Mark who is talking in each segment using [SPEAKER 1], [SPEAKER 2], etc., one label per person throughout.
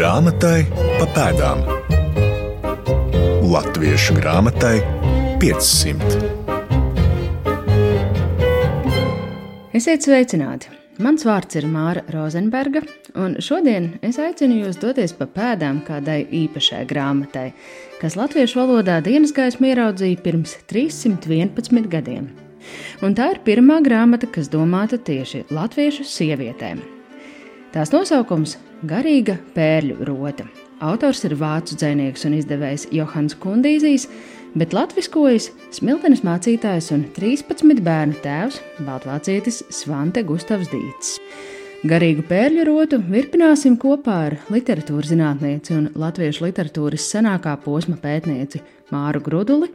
[SPEAKER 1] Grāmatai pa pēdām. Latviešu grāmatai 500. Esiet sveicināti! Mans vārds ir Māra Rozenberga, un šodien es aicinu jūs doties pa pēdām kādai īpašai grāmatai, kas latviešu valodā dienas gaismu ieraudzīja pirms 311 gadiem. Un tā ir pirmā grāmata, kas domāta tieši latviešu sievietēm. Tās nosaukums - Garīga pērļu rota. Autors ir vācu dzinieks un izdevējs Johans Kundīzijs, bet latviskojas smiltenes mācītājs un 13 bērnu tēvs Baltvācietis Svante Gustavs Dīts. Garīgu pērļu rotu virpināsim kopā ar literatūras zinātnieci un latviešu literatūras senākā posma pētnieci Māru Gruduli.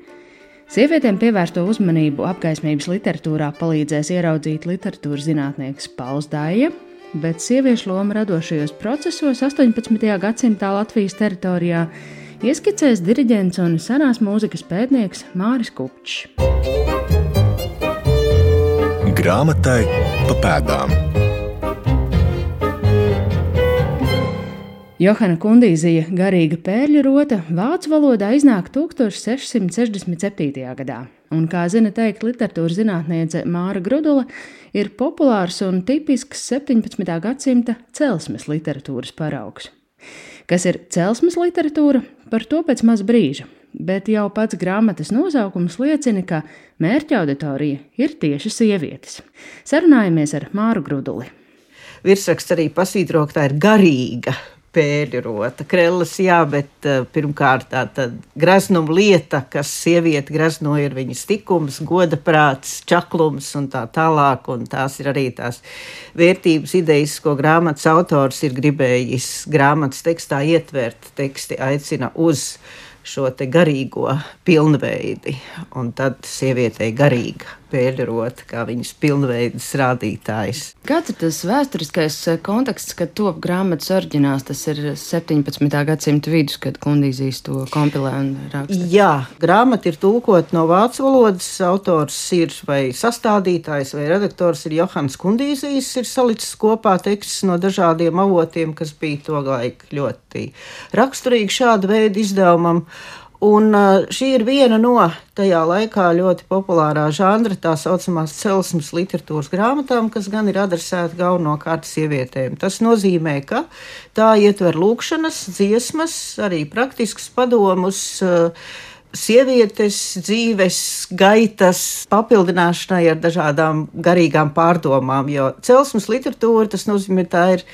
[SPEAKER 1] Sievietēm pievērsto uzmanību apgaismības literatūrā palīdzēs ieraudzīt literatūras zinātnieks Pauls Dāja, bet sieviešu loma radošajos procesos 18. gadsimtā Latvijas teritorijā ieskicēs diriģents un senās mūzikas pētnieks Māris Kupčs. Grāmatai pa pēdām. Johana Kundīzija garīga pērļu rota vācu valodā iznāk 1667. gadā, un, kā zina teikt literatūras zinātniece Māra Grudula, ir populārs un tipisks 17. gadsimta celsmes literatūras paraugs. Kas ir celsmes literatūra, par to pēc maz brīža, bet jau pats grāmatas nosaukums liecina, ka mērķa auditorija ir tieši sievietes. Sarunājamies ar Māru Gruduli.
[SPEAKER 2] Virsraksts arī pasvītro, ka tā ir garīga pēļu rota. Krellas, jā, bet uh, pirmkārt tā graznuma lieta, kas sievieti grazno, ir viņas tikums, goda prāts, čaklums un tā tālāk, un tās ir arī tās vērtības idejas, ko grāmatas autors ir gribējis grāmatas tekstā ietvert. Teksti aicina uz šo garīgo pilnveidi, un tad sievietei garīga pēļrota, kā viņas pilnveidas rādītājs.
[SPEAKER 3] Kāds ir tas vēsturiskais eh, konteksts, kad top grāmatas oriģināls? Tas ir 17. gadsimta vidus, kad kundīzijas to kompilē un raksta.
[SPEAKER 2] Jā, grāmata ir tulkot no vācu valodas. Autors ir vai sastādītājs vai redaktors ir Johans Kundīzijas, ir salicis kopā tekstus no dažādiem avotiem, kas bija to laik ļoti raksturīgi šāda veida izdevumam. Un šī ir viena no tajā laikā ļoti populārā žanra, tā saucamās celsmes literatūras grāmatām, kas gan ir adresēta galvenokārt sievietēm. Tas nozīmē, ka tā ietver lūkšanas, dziesmas, arī praktiskus padomus sievietes dzīves gaitas papildināšanai ar dažādām garīgām pārdomām. Jo celsmes literatūra tas nozīmē, tā ir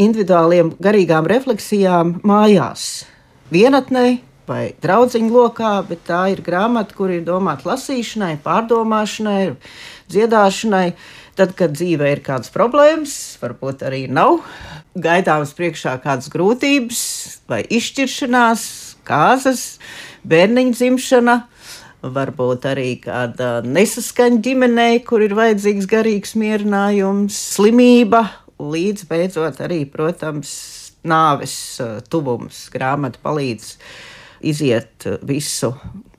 [SPEAKER 2] individuāliem garīgām refleksijām mājās, vienatnē vai draudziņu lokā, bet tā ir grāmata, kur ir domāta lasīšanai, pārdomāšanai, dziedāšanai. Tad, kad dzīvē ir kādas problēmas, varbūt arī nav gaidāmas priekšā kādas grūtības vai izšķiršanās, kāzas, bērniņa dzimšana. Varbūt arī kāda nesaskaņa ģimenē, kur ir vajadzīgs garīgs mierinājums, slimība, līdz beidzot arī, protams, nāves uh, tuvums. Grāmata palīdz iziet visu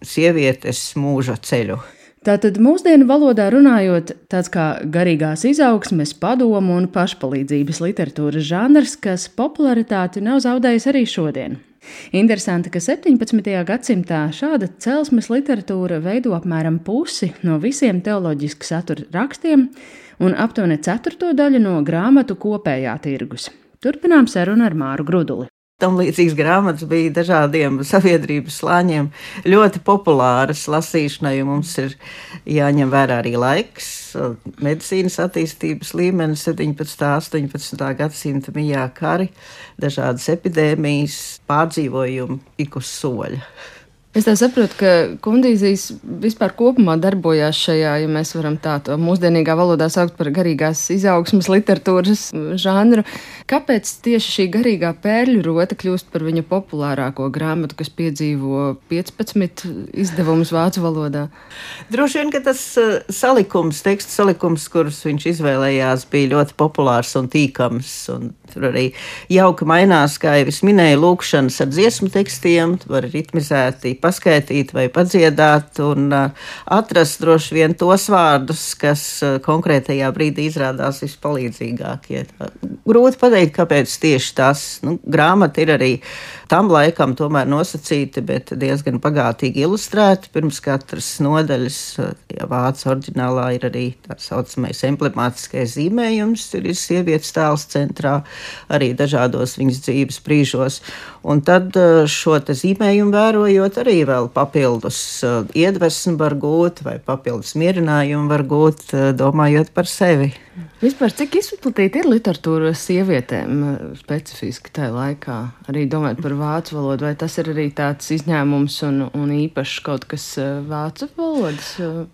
[SPEAKER 2] sievietes mūža ceļu.
[SPEAKER 3] Tātad mūsdienu valodā runājot, tāds kā garīgās izaugsmes, padomu un pašpalīdzības literatūras žanrs, kas popularitāti nav zaudējis arī šodien. Interesanti, ka 17. gadsimtā šāda celsmes literatūra veido apmēram pusi no visiem teoloģiski satura rakstiem un aptuveni ceturto daļu no grāmatu kopējā tirgus. Turpinām sarunu ar Māru Gruduli.
[SPEAKER 2] Tam līdzīgas grāmatas bija dažādiem sabiedrības slāņiem ļoti populāras lasīšanai, jo mums ir jāņem vērā arī laiks, medicīnas attīstības līmenis 17. un 18. gadsimta mijā kari, dažādas epidēmijas, pārdzīvojumi ik uz soļa.
[SPEAKER 3] Es saprotu, ka kundīzijas vispār kopumā darbojās šajā, ja mēs varam tā to mūsdienīgā valodā saukt par garīgās izaugsmas literatūras žanru. Kāpēc tieši šī garīgā pērļu rota kļūst par viņa populārāko grāmatu, kas piedzīvo 15 izdevumus vācu valodā?
[SPEAKER 2] Droši vien, ka tas uh, salikums, tekstu salikums, kurus viņš izvēlējās, bija ļoti populārs un tīkams. Un tur arī jauki mainās, kā jau es minēju, lūkšanas ar dziesmu tekstiem, var ritmizēti paskaidīt vai padziedāt un uh, atrast droši vien tos vārdus, kas uh, konkrētajā brīdī izrādās vispalīdzīgākie. Grūti pateikt, kāpēc tieši tas. Nu, grāmata ir arī tam laikam tomēr nosacīta, bet diezgan bagātīgi ilustrēta. Pirms katras nodaļas, ja vācu oriģinālā ir arī tā saucamais emblemātiskais zīmējums, tur ir sievietes tēls centrā, arī dažādos viņas dzīves brīžos. Un tad šo zīmējumu vērojot, arī vēl papildus iedvesmu var gūt vai papildus mierinājumu var gūt, domājot par sevi.
[SPEAKER 3] Vispār cik izplatīta ir literatūra sievietēm specifiski tajā laikā? Arī domājot par vācu valodu, vai tas ir arī tāds izņēmums un, un īpašs kaut kas vācu valodas?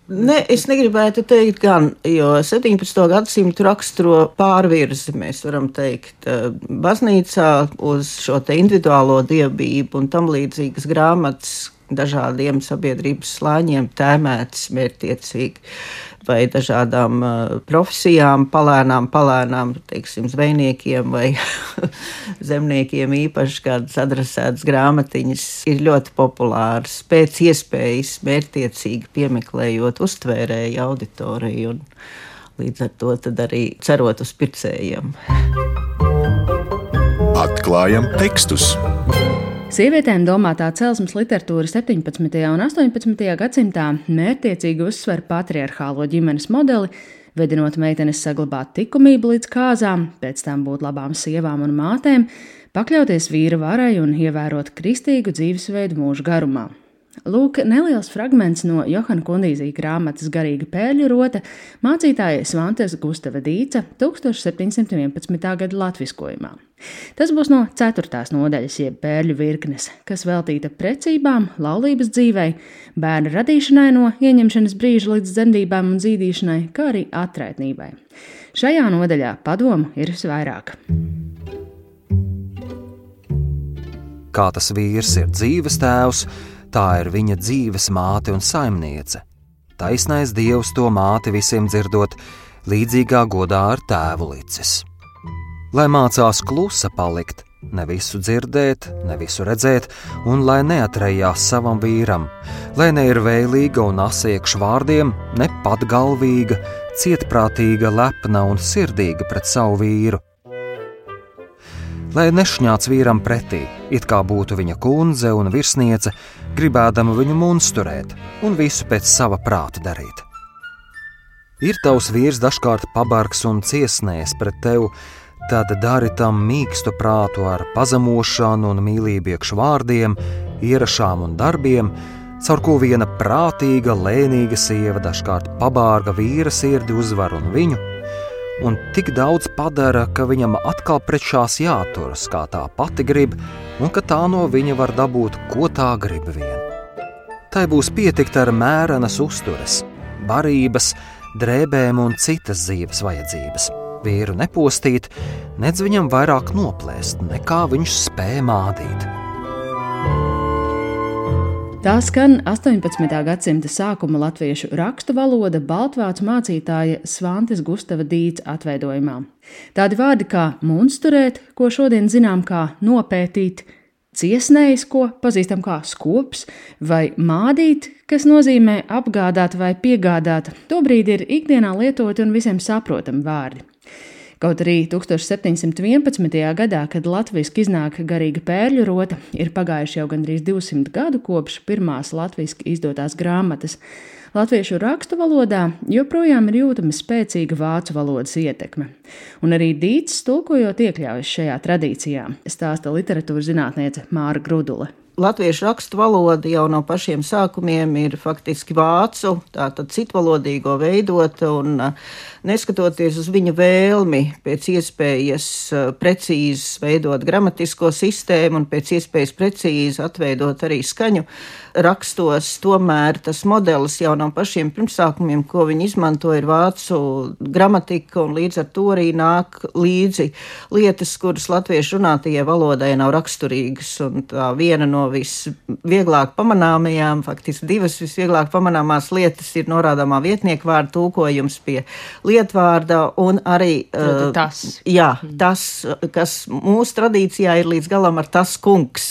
[SPEAKER 2] Ne, es negribētu teikt gan, jo 17. gadsimtu raksturo pārvirzi, mēs varam teikt, baznīcā uz šo te individuālo dievbību un tam līdzīgas grāmatas dažādiem sabiedrības slāņiem tēmētas mērķtiecīgi vai dažādām uh, profesijām, palēnām, palēnām, teiksim, zvejniekiem vai zemniekiem īpaši kādas adresētas grāmatiņas ir ļoti populāras, pēc iespējas mērķtiecīgi piemeklējot uztvērēju auditoriju un līdz ar to arī cerot uz pircējiem.
[SPEAKER 1] Atklājam tekstus! Sievietēm domātā celsmas literatūra 17. un 18. gadsimtā mērķiecīgi uzsver patriarchālo ģimenes modeli, vedinot meitenes saglabāt likumību līdz kāzām, pēc tam būt labām sievām un mātēm, pakļauties vīra varai un ievērot kristīgu dzīvesveidu mūža garumā. Lūk, neliels fragments no Johana Kundīzija grāmatas Garīga pēļu rota mācītāja Svantes Gustava Dīca 1711. gada latviskojumā. Tas būs no 4. nodaļas, jeb pēļu virknes, kas veltīta precībām, laulības dzīvei, bērna radīšanai no ieņemšanas brīža līdz dzemdībām un zīdīšanai, kā arī atraitnībai. Šajā nodaļā padomu ir visvairāk.
[SPEAKER 4] Kā tas vīrs ir dzīves tēvs, tā ir viņa dzīves māte un saimniece. Taisnais dievs to māti visiem dzirdot, līdzīgā godā ar tēvu licis. Lai mācās klusa palikt, ne visu dzirdēt, ne visu redzēt, un lai neatrējās savam vīram, lai ne ir vēlīga un asiekšu vārdiem, ne patgalvīga, cietprātīga, lepna un sirdīga pret savu vīru lai nešņāts vīram pretī, it kā būtu viņa kundze un virsniece, gribēdama viņu munsturēt un visu pēc sava prāta darīt. Ir tavs vīrs dažkārt pabargs un ciesnēs pret tevi, tad dari tam mīkstu prātu ar pazemošanu un mīlību iekš vārdiem, ierašām un darbiem, caur ko viena prātīga, lēnīga sieva dažkārt pabārga vīra sirdi uzvar un viņu un tik daudz padara, ka viņam atkal pretšās jāturas, kā tā pati grib, un ka tā no viņa var dabūt, ko tā grib vien. Tai būs pietikt ar mērenas uzturas, barības, drēbēm un citas dzīves vajadzības. Vīru nepostīt, nedz viņam vairāk noplēst, nekā viņš spēja mādīt.
[SPEAKER 1] Tā skan 18. gadsimta sākuma latviešu rakstu valoda Baltvācu mācītāja Svantes Gustava Dīts atveidojumā. Tādi vārdi kā munsturēt, ko šodien zinām kā nopētīt, ciesnējs, ko pazīstam kā skops, vai mādīt, kas nozīmē apgādāt vai piegādāt, tobrīd ir ikdienā lietoti un visiem saprotami vārdi. Kaut arī 1711. gadā, kad latviešu iznāk garīga pērļu rota, ir pagājuši jau gandrīz 200 gadu kopš pirmās latviešu izdotās grāmatas. Latviešu rakstu valodā joprojām ir jūtama spēcīga vācu valodas ietekme, un arī Dīts tulkojot iekļaujas šajā tradīcijā, stāsta literatūras zinātniece Māra Grudule.
[SPEAKER 2] Latviešu rakstu valoda jau no pašiem sākumiem ir faktiski vācu, tātad citvalodīgo veidota, un neskatoties uz viņa vēlmi pēc iespējas precīzi veidot gramatisko sistēmu un pēc iespējas precīzi atveidot arī skaņu rakstos, tomēr tas modelis jau no pašiem pirmsākumiem, ko viņi izmanto, ir vācu gramatika, un līdz ar to arī nāk līdzi lietas, kuras latviešu runātajai valodai nav raksturīgas, un tā viena no no visvieglāk pamanāmajām, faktiski divas visvieglāk pamanāmās lietas ir norādāmā vietnieka vārda tulkojums pie lietvārda un arī
[SPEAKER 1] uh, tas.
[SPEAKER 2] Jā, tas, kas mūsu tradīcijā ir līdz galam ar tas kungs.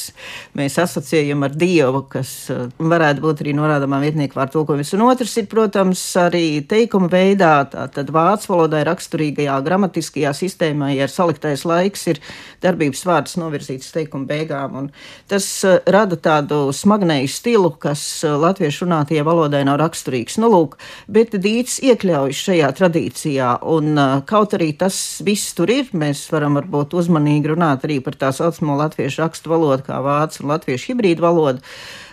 [SPEAKER 2] Mēs asociējam ar Dievu, kas uh, varētu būt arī norādāmā vietnieka vārda tulkojums. Un otrs ir, protams, arī teikuma veidā, tātad vācu valodai raksturīgajā gramatiskajā sistēmā, ja ir saliktais laiks, ir darbības vārds novirzīts teikuma beigām. Un tas uh, rada tādu smagnēju stilu, kas uh, latviešu runātajai valodai nav raksturīgs. Nu, lūk, bet Dīts iekļaujas šajā tradīcijā, un uh, kaut arī tas viss tur ir, mēs varam varbūt uzmanīgi runāt arī par tā saucamo latviešu rakstu valodu, kā vācu un latviešu hibrīdu valodu.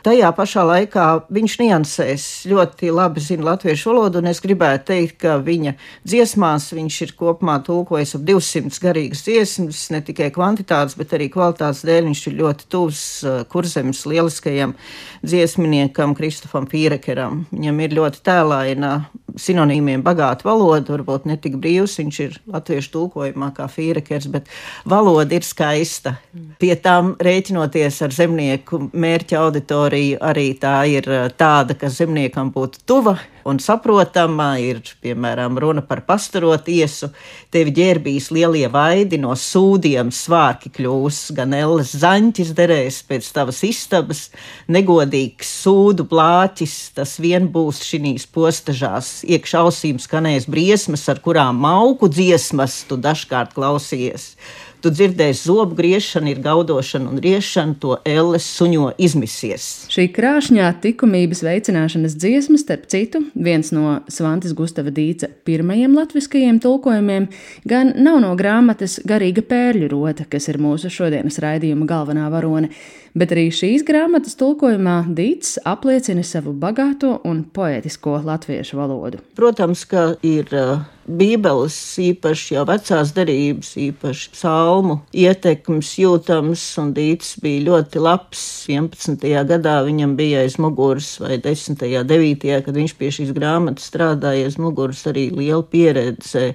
[SPEAKER 2] Tajā pašā laikā viņš niansēs ļoti labi zina latviešu valodu, un es gribētu teikt, ka viņa dziesmās viņš ir kopumā tulkojis ap 200 garīgas dziesmas, ne tikai kvantitātes, bet arī kvalitātes dēļ. Viņš ir ļoti tuvs uh, kurzemes lieliskajam dziesminiekam Kristofam Pīrekeram. Viņam ir ļoti tēlaina sinonīmiem bagāta valoda, varbūt ne tik brīvs, viņš ir latviešu tulkojumā kā Fīrekers, bet valoda ir skaista. Pie tām rēķinoties ar zemnieku mērķa auditoriju, arī tā ir eh, tāda, ka zemniekam būtu tuva un saprotama. Ir, piemēram, runa par pastarot iesu, tevi ģērbīs lielie vaidi no sūdiem, svārki kļūs, gan elles zaņķis derēs pēc tavas istabas, negodīgs sūdu plāķis, tas vien būs šīs postažās, iekšā ausīm skanēs briesmas, ar kurām mauku dziesmas tu dažkārt klausies. Tu dzirdēsi zobu griešanu, ir gaudošana un riešana, to elles suņo izmisies.
[SPEAKER 1] Šī krāšņā likumības veicināšanas dziesma, starp citu, viens no Svantes Gustava Dīca pirmajiem latviskajiem tulkojumiem, gan nav no grāmatas Garīga pērļu rota, kas ir mūsu šodienas raidījuma galvenā varone, bet arī šīs grāmatas tulkojumā Dīts apliecina savu bagāto un poētisko latviešu valodu.
[SPEAKER 2] Protams, ka ir uh, Bībeles, īpaši jau vecās derības, īpaši psalmu ietekmes jūtams, un Dīts bija ļoti labs. 11. gadā viņam bija aiz muguras, vai 10. 9. kad viņš pie šīs grāmatas strādāja, aiz muguras arī liela pieredze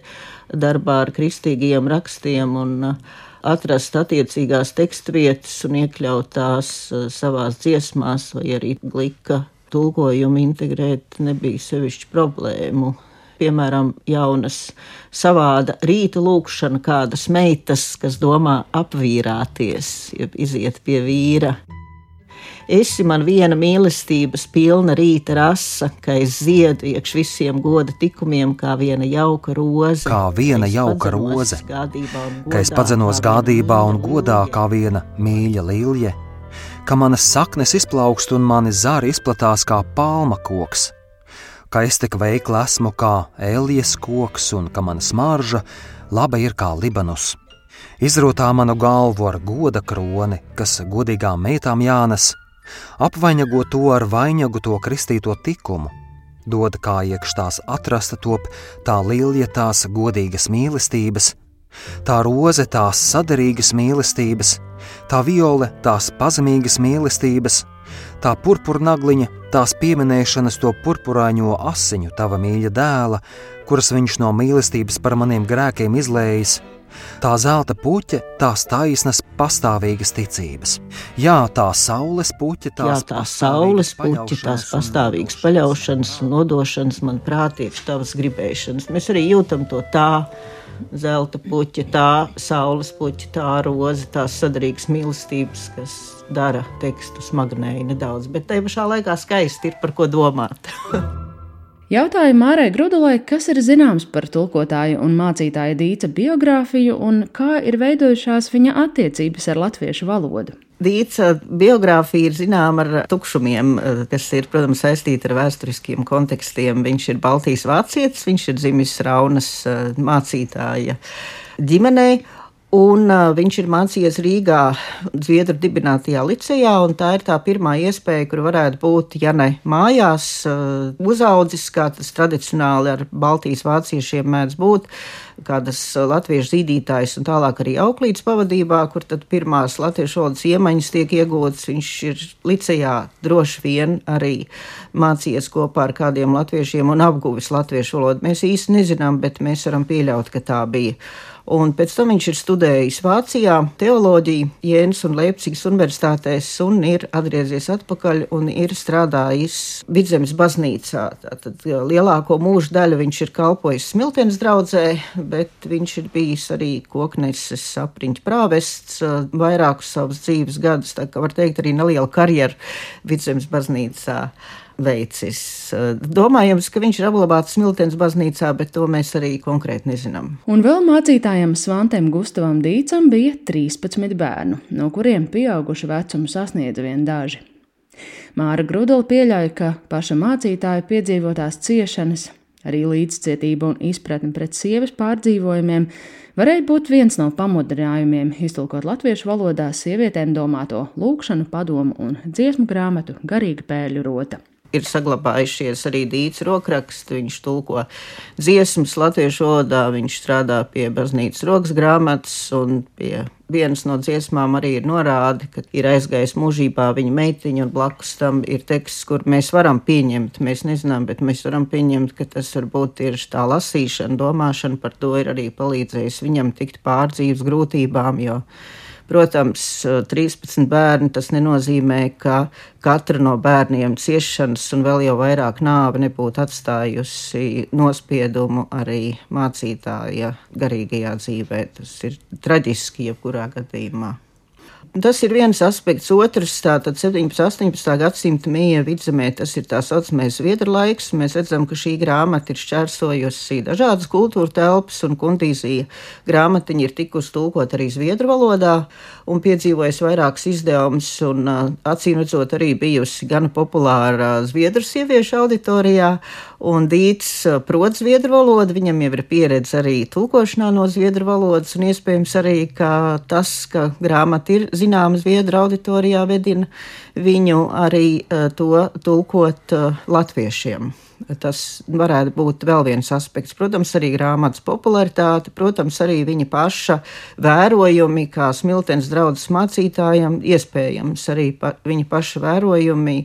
[SPEAKER 2] darbā ar kristīgiem rakstiem un uh, atrast attiecīgās tekstvietas un iekļaut tās uh, savās dziesmās vai arī glika tulkojumu integrēt nebija sevišķi problēmu piemēram, jaunas savāda rīta lūkšana kādas meitas, kas domā apvīrāties, jeb iziet pie vīra. Esi man viena mīlestības pilna rīta rasa, ka es ziedu iekš visiem goda tikumiem, kā viena jauka roze.
[SPEAKER 4] Kā viena jauka roze, ka es padzenos gādībā un godā kā viena mīļa līlje, ka manas saknes izplaukst un mani zari izplatās kā palma koks ka es tik veikli esmu kā elijas koks un ka mana smarža laba ir kā Libanus. Izrotā manu galvu ar goda kroni, kas godīgām meitām jānes, apvainago to ar vainagu to kristīto tikumu, dod kā iekš tās atrasta top tā līnija tās godīgas mīlestības, tā roze tās sadarīgas mīlestības, tā viole tās pazemīgas mīlestības, tā purpurnagliņa, tās pieminēšanas to purpurāņo asiņu tava mīļa dēla, kuras viņš no mīlestības par maniem grēkiem izlējis, tā zelta puķe, tās taisnas, pastāvīgas ticības. Jā, tā saules puķe, tās,
[SPEAKER 2] Jā, tā saules puķe, tās pastāvīgas paļaušanas un nodošanas man prātīgs tavas gribēšanas. Mēs arī jūtam to tā zelta puķa, tā saules puķa, tā roze, tās sadarīgas mīlestības, kas dara tekstu smagnēji nedaudz, bet tajā pašā laikā skaisti ir par ko domāt.
[SPEAKER 1] Jautāju Mārai Grudulai, kas ir zināms par tulkotāju un mācītāja Dīca biogrāfiju un kā ir veidojušās viņa attiecības ar latviešu valodu.
[SPEAKER 2] Dīca biogrāfija ir zināma ar tukšumiem, eh, kas ir, protams, saistīta ar vēsturiskiem kontekstiem. Viņš ir Baltijas vācietis, viņš ir dzimis Raunas eh, mācītāja ģimenei. Un uh, viņš ir mācījies Rīgā, Zviedru dibinātajā licejā, un tā ir tā pirmā iespēja, kur varētu būt, ja ne mājās, uh, uzaudzis, kā tas tradicionāli ar Baltijas vāciešiem mēdz būt, kādas latviešu zīdītājas un tālāk arī auklītes pavadībā, kur tad pirmās latviešu valodas iemaņas tiek iegūtas. Viņš ir licejā droši vien arī mācījies kopā ar kādiem latviešiem un apguvis latviešu valodu. Mēs īsti nezinām, bet mēs varam pieļaut, ka tā bija. Un pēc tam viņš ir studējis Vācijā teoloģiju Jēnas un Leipzigas universitātēs un ir atgriezies atpakaļ un ir strādājis Vidzemes baznīcā. Tātad lielāko mūža daļu viņš ir kalpojis Smiltenes draudzē, bet viņš ir bijis arī kokneses apriņķa prāvests vairākus savus dzīves gadus, tā kā var teikt arī neliela karjeru Vidzemes baznīcā veicis. Domājams, ka viņš ir apglabāts Smiltenes baznīcā, bet to mēs arī konkrēti nezinām.
[SPEAKER 3] Un vēl mācītājam Svantem Gustavam Dīcam bija 13 bērnu, no kuriem pieaugušu vecumu sasniedza vien daži. Māra Grudula pieļauj, ka paša mācītāja piedzīvotās ciešanas, arī līdzcietība un izpratne pret sievas pārdzīvojumiem varēja būt viens no pamudinājumiem iztulkot latviešu valodā sievietēm domāto lūkšanu, padomu un dziesmu grāmatu Garīga pēļu rota
[SPEAKER 2] ir saglabājušies arī dīts rokraksti. Viņš tulko dziesmas latviešu valodā, viņš strādā pie baznīcas rokas grāmatas un pie vienas no dziesmām arī ir norāde, ka ir aizgājis mūžībā viņa meitiņa, un blakus tam ir teksts, kur mēs varam pieņemt. Mēs nezinām, bet mēs varam pieņemt, ka tas varbūt tieši tā lasīšana, domāšana par to ir arī palīdzējis viņam tikt pār dzīves grūtībām, jo Protams, 13 bērni tas nenozīmē, ka katra no bērniem ciešanas un vēl jau vairāk nāve nebūtu atstājusi nospiedumu arī mācītāja garīgajā dzīvē. Tas ir traģiski jebkurā gadījumā. Tas ir viens aspekts. Otrs, tātad 17. un 18. gadsimta mīja vidzemē, tas ir tā saucamais Zviedru laiks. Mēs redzam, ka šī grāmata ir šķērsojusi dažādas kultūra telpas, un kundīzija grāmatiņa ir tikusi tulkot arī Zviedru valodā un piedzīvojusi vairākas izdevumus, un acīm redzot arī bijusi gan populāra Zviedru sieviešu auditorijā, un Dīts prot Zviedru valodu, viņam jau ir pieredze arī tulkošanā no Zviedru valodas, un iespējams arī, ka tas, ka grāmata ir zināma Zviedru auditorijā, vedina viņu arī uh, to tulkot uh, latviešiem. Tas varētu būt vēl viens aspekts. Protams, arī grāmatas popularitāte, protams, arī viņa paša vērojumi, kā smiltens draudzes mācītājam, iespējams arī pa, viņa paša vērojumi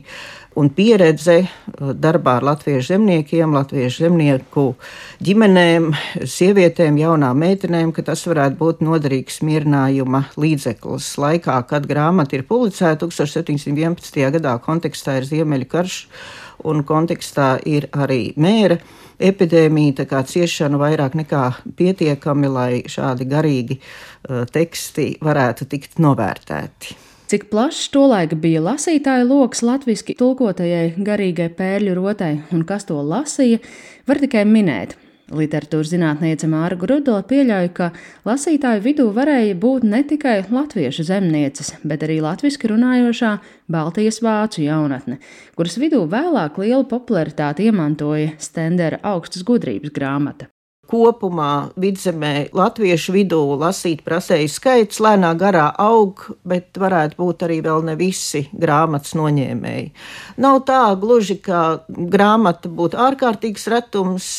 [SPEAKER 2] un pieredze uh, darbā ar latviešu zemniekiem, latviešu zemnieku ģimenēm, sievietēm, jaunām meitenēm, ka tas varētu būt noderīgs mierinājuma līdzeklis. Laikā, kad grāmata ir publicēta 1711. gadā, kontekstā ir Ziemeļu karš un kontekstā ir arī mēra epidēmija, tā kā ciešana vairāk nekā pietiekami, lai šādi garīgi uh, teksti varētu tikt novērtēti.
[SPEAKER 3] Cik plašs tolaik bija lasītāju lokus latviešu tulkotajai garīgai pērļu rotai un kas to lasīja, var tikai minēt. Literatūras zinātniece Māra Grudola pieļauj, ka lasītāju vidū varēja būt ne tikai latviešu zemnieces, bet arī latviešu runājošā Baltijas vācu jaunatne, kuras vidū vēlāk lielu popularitāti iemantoja Stendera augstas gudrības grāmata
[SPEAKER 2] kopumā vidzemē latviešu vidū lasīt prasēju skaits lēnā garā aug, bet varētu būt arī vēl ne visi grāmatas noņēmēji. Nav tā gluži, ka grāmata būtu ārkārtīgs retums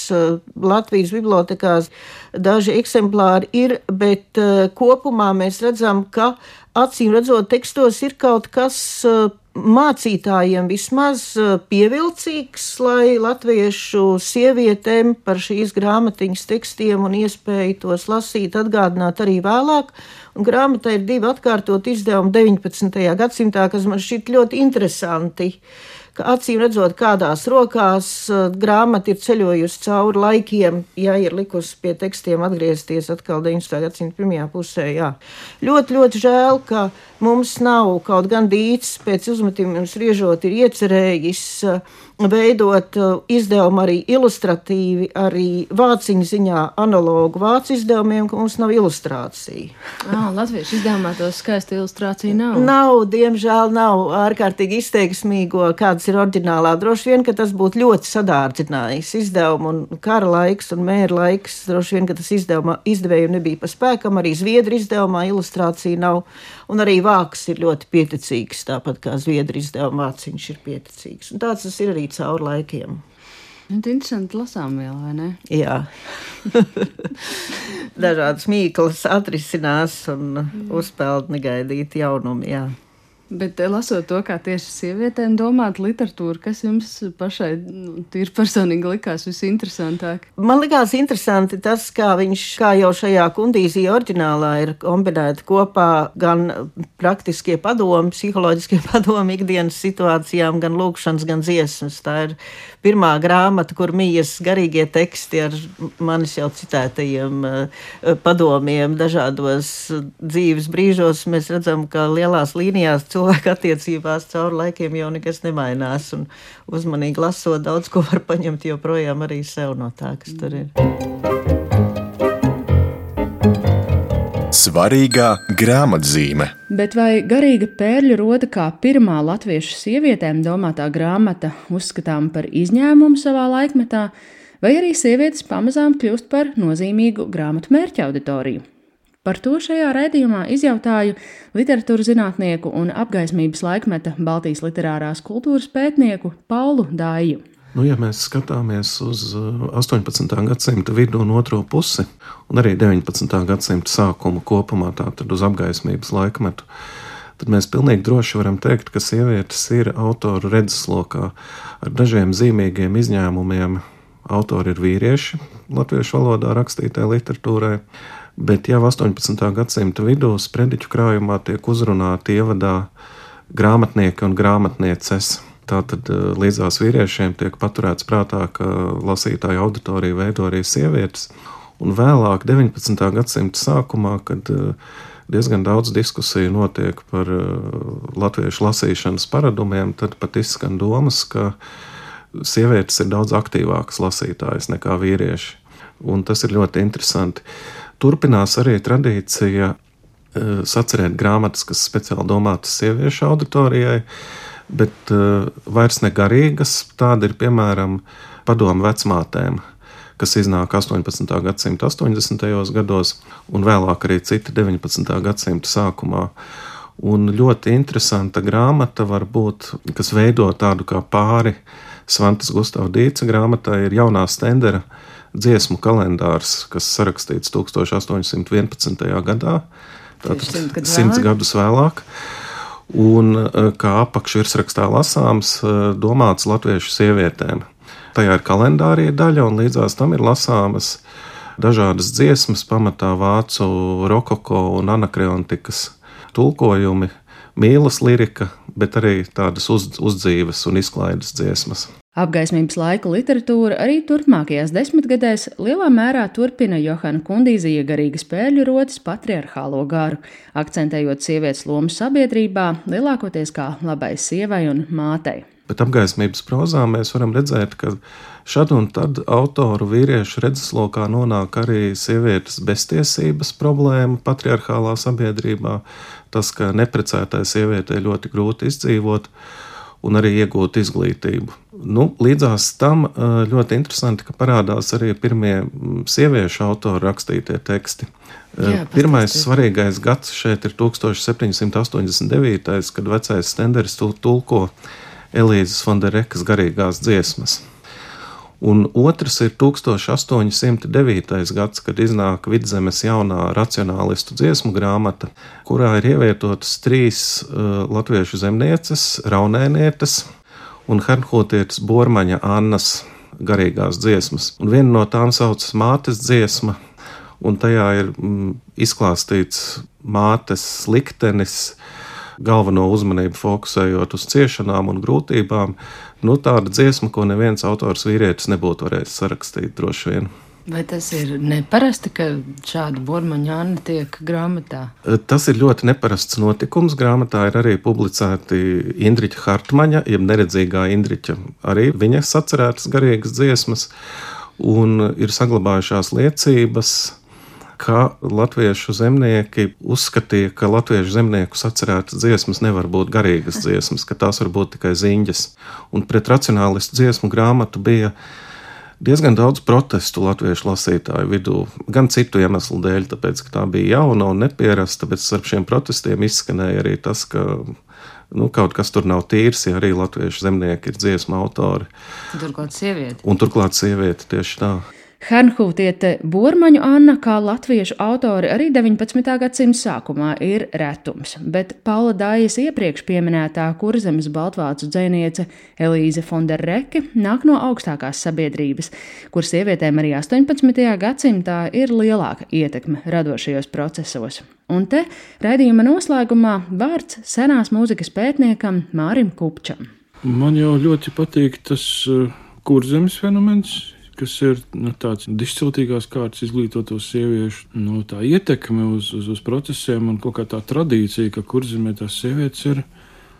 [SPEAKER 2] Latvijas bibliotekās. Daži eksemplāri ir, bet eh, kopumā mēs redzam, ka acīm redzot tekstos ir kaut kas eh, mācītājiem vismaz eh, pievilcīgs, lai latviešu sievietēm par šīs grāmatiņas tekstiem un iespēju tos lasīt atgādināt arī vēlāk. Un grāmatā ir divi atkārtot izdevumi 19. gadsimtā, kas man šķiet ļoti interesanti. Uh, ka acīm redzot, kādās rokās grāmata ir ceļojusi cauri laikiem, ja ir likusi pie tekstiem atgriezties atkal 19. gadsimta pirmajā pusē. Jā. Ļoti, ļoti žēl, ka mums nav kaut gan dīts pēc uzmetumiem spriežot ir iecerējis veidot uh, izdevumu arī ilustratīvi, arī vāciņu ziņā analogu vācu izdevumiem, ka mums nav ilustrācija.
[SPEAKER 3] Ah, latviešu izdevumā to skaistu ilustrāciju nav.
[SPEAKER 2] Nav, diemžēl nav ārkārtīgi izteiksmīgo, kādas ir oriģinālā. Droši vien, ka tas būtu ļoti sadārdzinājis izdevumu un kara laiks un mēra laiks. Droši vien, ka tas izdevuma, izdevēju nebija pa spēkam, arī Zviedru izdevumā ilustrācija nav. Un arī vāks ir ļoti pieticīgs, tāpat kā Zviedru izdevuma vāciņš ir pieticīgs. Un tāds tas ir arī cauri laikiem.
[SPEAKER 3] Nu, tā ir interesanti lasām vēl, vai ne?
[SPEAKER 2] Jā. Dažādas mīklas atrisinās un mm. uzpeld negaidīti jaunumi, jā.
[SPEAKER 3] Bet eh, lasot to, kā tieši sievietēm domāt literatūru, kas jums pašai nu, ir personīgi likās visinteresantāk?
[SPEAKER 2] Man likās interesanti tas, kā viņš, kā jau šajā kundīzija oriģinālā ir kombinēta kopā gan praktiskie padomi, psiholoģiskie padomi ikdienas situācijām, gan lūkšanas, gan dziesmas. Tā ir pirmā grāmata, kur mijas garīgie teksti ar manis jau citētajiem uh, padomiem dažādos dzīves brīžos. Mēs redzam, ka lielās līnijās cilvēku attiecībās cauri laikiem jau nekas nemainās. Un uzmanīgi lasot, daudz ko var paņemt joprojām arī sev no tā, kas tur ir.
[SPEAKER 5] Svarīgā grāmatzīme.
[SPEAKER 3] Bet vai garīga pērļu roda kā pirmā latviešu sievietēm domātā grāmata uzskatām par izņēmumu savā laikmetā, vai arī sievietes pamazām kļūst par nozīmīgu grāmatu mērķa auditoriju? Par to šajā raidījumā izjautāju literatūras zinātnieku un apgaismības laikmeta Baltijas literārās kultūras pētnieku Paulu Dāju.
[SPEAKER 6] Nu, ja mēs skatāmies uz 18. Uh, gadsimta vidu un otro pusi, un arī 19. gadsimta sākumu kopumā, tātad uz apgaismības laikmetu, tad mēs pilnīgi droši varam teikt, ka sievietes ir autoru redzeslokā ar dažiem zīmīgiem izņēmumiem. Autori ir vīrieši latviešu valodā rakstītajai literatūrai, bet jau 18. gadsimta vidū sprediķu krājumā tiek uzrunāti ievadā grāmatnieki un grāmatnieces. Tātad eh, līdzās vīriešiem tiek paturēts prātā, ka lasītāju auditoriju veido arī sievietes. Un vēlāk, 19. gadsimta sākumā, kad eh, diezgan daudz diskusiju notiek par eh, latviešu lasīšanas paradumiem, tad pat izskan domas, ka sievietes ir daudz aktīvākas lasītājas nekā vīrieši. Un tas ir ļoti interesanti. Turpinās arī tradīcija eh, sacerēt grāmatas, kas speciāli domātas sieviešu auditorijai, bet eh, vairs ne garīgas. Tāda ir piemēram padomu vecmātēm, kas iznāk 18. gadsimta 80. gados, un vēlāk arī citi 19. gadsimta sākumā. Un ļoti interesanta grāmata, varbūt, kas veido tādu kā pāri Svantas Gustavs Dīca grāmatai, ir jaunā stendera dziesmu kalendārs, kas sarakstīts 1811. gadā, tātad simts gadus vēlāk. Un eh, kā apakšvirsrakstā lasāms, eh, domāts latviešu sievietēm. Tajā ir kalendārie daļa, un līdzās tam ir lasāmas dažādas dziesmas, pamatā vācu rokoko un anakreontikas tulkojumi, mīlas lirika, bet arī tādas uz, uzdzīves un izklaides dziesmas.
[SPEAKER 3] Apgaismības laika literatūra arī turpmākajās desmitgadēs lielā mērā turpina Johana Kundīzija garīgas pēļu rotas patriarchālo garu, akcentējot sievietes lomu sabiedrībā, lielākoties kā labai sievai un mātei.
[SPEAKER 6] Bet apgaismības prozā mēs varam redzēt, ka šad un tad autoru vīriešu redzeslokā nonāk arī sievietes beztiesības problēma patriarchālā sabiedrībā, tas, ka neprecētai sievietei ļoti grūti izdzīvot un arī iegūt izglītību. Nu, līdzās tam ļoti interesanti, ka parādās arī pirmie sieviešu autoru rakstītie teksti. Jā, Pirmais svarīgais gads šeit ir 1789, kad vecais Stenders tulko Elīzes Fonderekas garīgās dziesmas. Un otrs ir 1809. gads, kad iznāk Vidzemes jaunā racionālistu dziesmu grāmata, kurā ir ievietotas trīs uh, latviešu zemnieces, raunēnietes un hernhotietes Bormaņa Annas garīgās dziesmas. Un viena no tām saucas Mātes dziesma, un tajā ir mm, izklāstīts mātes liktenis, galveno uzmanību fokusējot uz ciešanām un grūtībām, nu, tāda dziesma, ko neviens autors vīrietis nebūtu varējis sarakstīt droši vien.
[SPEAKER 3] Vai tas ir neparasti, ka šāda burbuļsāņa tiek grāmatā?
[SPEAKER 6] E, tas ir ļoti neparasts notikums. Grāmatā ir arī publicēti Indriča Hartmaņa, jeb neredzīgā Indriča, arī viņas atcerētas garīgas dziesmas, un ir saglabājušās liecības ka latviešu zemnieki uzskatīja, ka latviešu zemnieku atcerētas dziesmas nevar būt garīgas dziesmas, ka tās var būt tikai ziņas. Un pret racionālistu dziesmu grāmatu bija diezgan daudz protestu latviešu lasītāju vidū, gan citu iemeslu dēļ, tāpēc, ka tā bija jauna un nepierasta, bet starp šiem protestiem izskanēja arī tas, ka nu, kaut kas tur nav tīrs, ja arī latviešu zemnieki ir dziesmu autori.
[SPEAKER 3] Turklāt sieviete.
[SPEAKER 6] Un turklāt sieviete tieši tā.
[SPEAKER 1] Hernhūtiete Bormaņu Anna, kā latviešu autori, arī 19. gadsimta sākumā ir retums, bet Paula Dājas iepriekš pieminētā kurzemes baltvācu dzēniece Elīze Fonderreke nāk no augstākās sabiedrības, kur sievietēm arī 18. gadsimtā ir lielāka ietekme radošajos procesos. Un te raidījuma noslēgumā vārds senās mūzikas pētniekam Mārim Kupčam.
[SPEAKER 7] Man jau ļoti patīk tas uh, kurzemes fenomens, kas ir nu, tāds dišciltīgās kārtas izglītoto sieviešu nu, ietekme uz, uz, uz procesiem un kaut kā tā tradīcija, ka kurzemē tās sievietes ir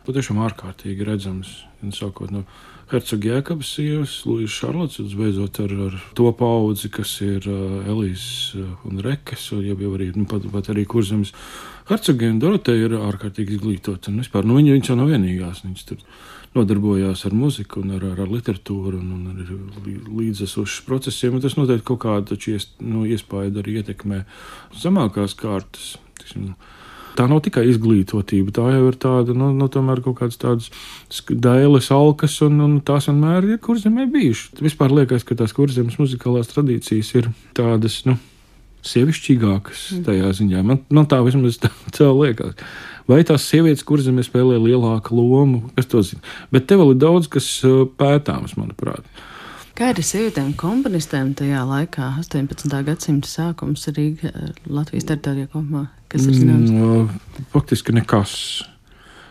[SPEAKER 7] patiešām ārkārtīgi redzamas. Sākot no Hercoga Jēkabas sievas, Lūijas Šarlots, un beidzot ar, ar to paudzi, kas ir uh, Elīze uh, un Rekes, jau, jau arī, nu, pat, pat arī kurzemes Hercoga un Doroteja ir ārkārtīgi izglītota. Un vispār, nu, viņa, viņa jau nav vienīgās. Viņas tur nodarbojās ar muziku, un ar, ar, ar literatūru un, un ar līdzesošiem procesiem. Tas noteikti kaut kādu nu, iespēju arī ietekmē zemākās kārtas. Tiksim, Tā nav tikai izglītotība, tā jau ir tāda, nu, nu tomēr kaut kādas tādas dailes, alkas, un, un tās vienmēr ir kurzemē bijušas. Vispār liekas, ka tās kurzemes muzikālās tradīcijas ir tādas, nu, sievišķīgākas mm. tajā ziņā. Man, man tā vismaz tā, tā liekas. Vai tās sievietes, kuras zemē spēlē lielāku lomu, kas to zina. Bet te vēl ir daudz, kas pētāms, manuprāt.
[SPEAKER 1] Kā ir sievietēm komponistēm tajā laikā, 18. gadsimta sākums arī uh, Latvijas teritorijā kopumā? Kas ir zināms?
[SPEAKER 7] Mm, faktiski nekas.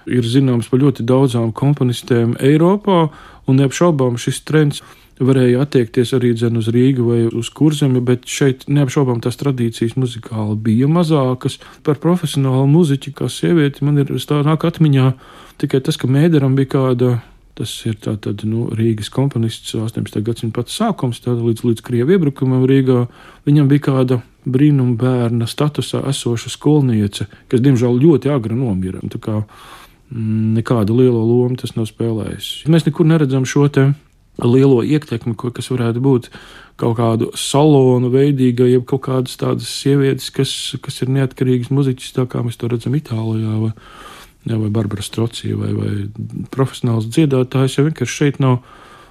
[SPEAKER 7] Ir zināms par ļoti daudzām komponistēm Eiropā, un neapšaubām šis trends varēja attiekties arī uz Rīgu vai uz kurzemi, bet šeit neapšaubām tās tradīcijas muzikāli bija mazākas. Par profesionālu muziķi, kā sievieti, man ir nāk atmiņā tikai tas, ka Mēderam bija kāda. Tas ir tātad, nu, Rīgas komponists 18. gadsimta sākums, līdz, līdz Krievijas iebrukumam Rīgā. Viņam bija kāda brīnuma bērna statusā esoša skolniece, kas, diemžēl, ļoti agri nomira. Mm, nekādu lielu lomu tas nav spēlējis. Mēs nekur neredzam šo te lielo ietekmi, kas varētu būt kaut kādu salonu veidīga, jeb kaut kādas tādas sievietes, kas, kas ir neatkarīgas muziķis, tā kā mēs to redzam Itālijā. Vai, jā, vai Barbara Strocija, vai, vai profesionāls dziedātājs. Ja vienkārši šeit nav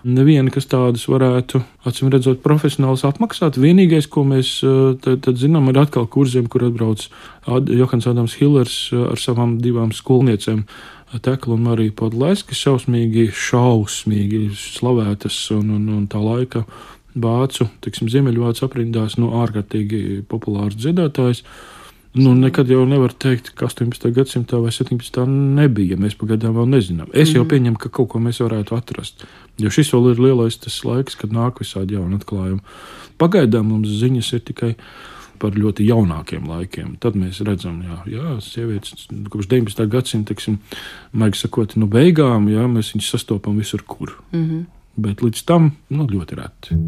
[SPEAKER 7] neviena, kas tādus varētu, acīm redzot, profesionāls apmaksāt. Vienīgais, ko mēs tad, tad zinām, ir atkal kurziem, kur atbrauc Johans Adams Hillers ar savām divām skolniecēm. Tekla un Marija Podlaiska šausmīgi, šausmīgi slavētas un, un, un tā laika vācu, tiksim, ziemeļvācu aprindās, nu, ārkārtīgi populārs dziedātājs. Nu, nekad jau nevar teikt, ka 18. gadsimtā vai 17. nebija. Mēs pagaidām vēl nezinām. Es jau mm. pieņemu, ka kaut ko mēs varētu atrast. Jo šis vēl ir lielais tas laiks, kad nāk visādi jauni atklājumi. Pagaidām mums ziņas ir tikai par ļoti jaunākiem laikiem. Tad mēs redzam, ka sievietes kopš 19. gadsimta, maigi sakot, no beigām, jā, mēs viņus sastopam visur, kur. Mm -hmm. Bet līdz tam nu, ļoti reti.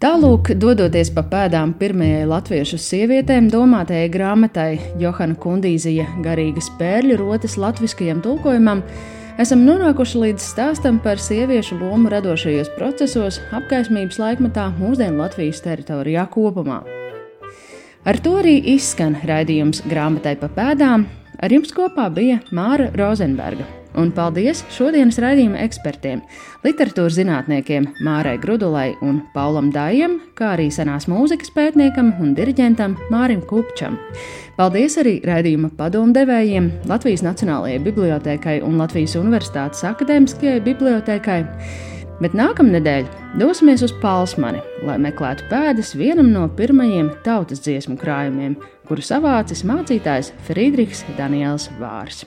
[SPEAKER 1] Tālūk, dodoties pa pēdām pirmajai latviešu sievietēm, domātajai grāmatai Johana Kundīzija garīgas pērļu rotas latviskajam tulkojumam, esam nonākuši līdz stāstam par sieviešu lomu radošajos procesos apgaismības laikmetā mūsdienu Latvijas teritorijā kopumā. Ar to arī izskan raidījums grāmatai pa pēdām. Ar jums kopā bija Māra Rozenberga. Un paldies šodienas raidījuma ekspertiem, literatūras zinātniekiem Mārai Grudulai un Paulam Dājam, kā arī senās mūzikas pētniekam un diriģentam Mārim Kupčam. Paldies arī raidījuma padomdevējiem Latvijas Nacionālajai Bibliotēkai un Latvijas Universitātes Akadēmiskajai Bibliotēkai. Bet nākamnedēļ dosimies uz Palsmani, lai meklētu pēdas vienam no pirmajiem tautas dziesmu krājumiem, kuru savācis mācītājs Friedrichs Daniels Vārs.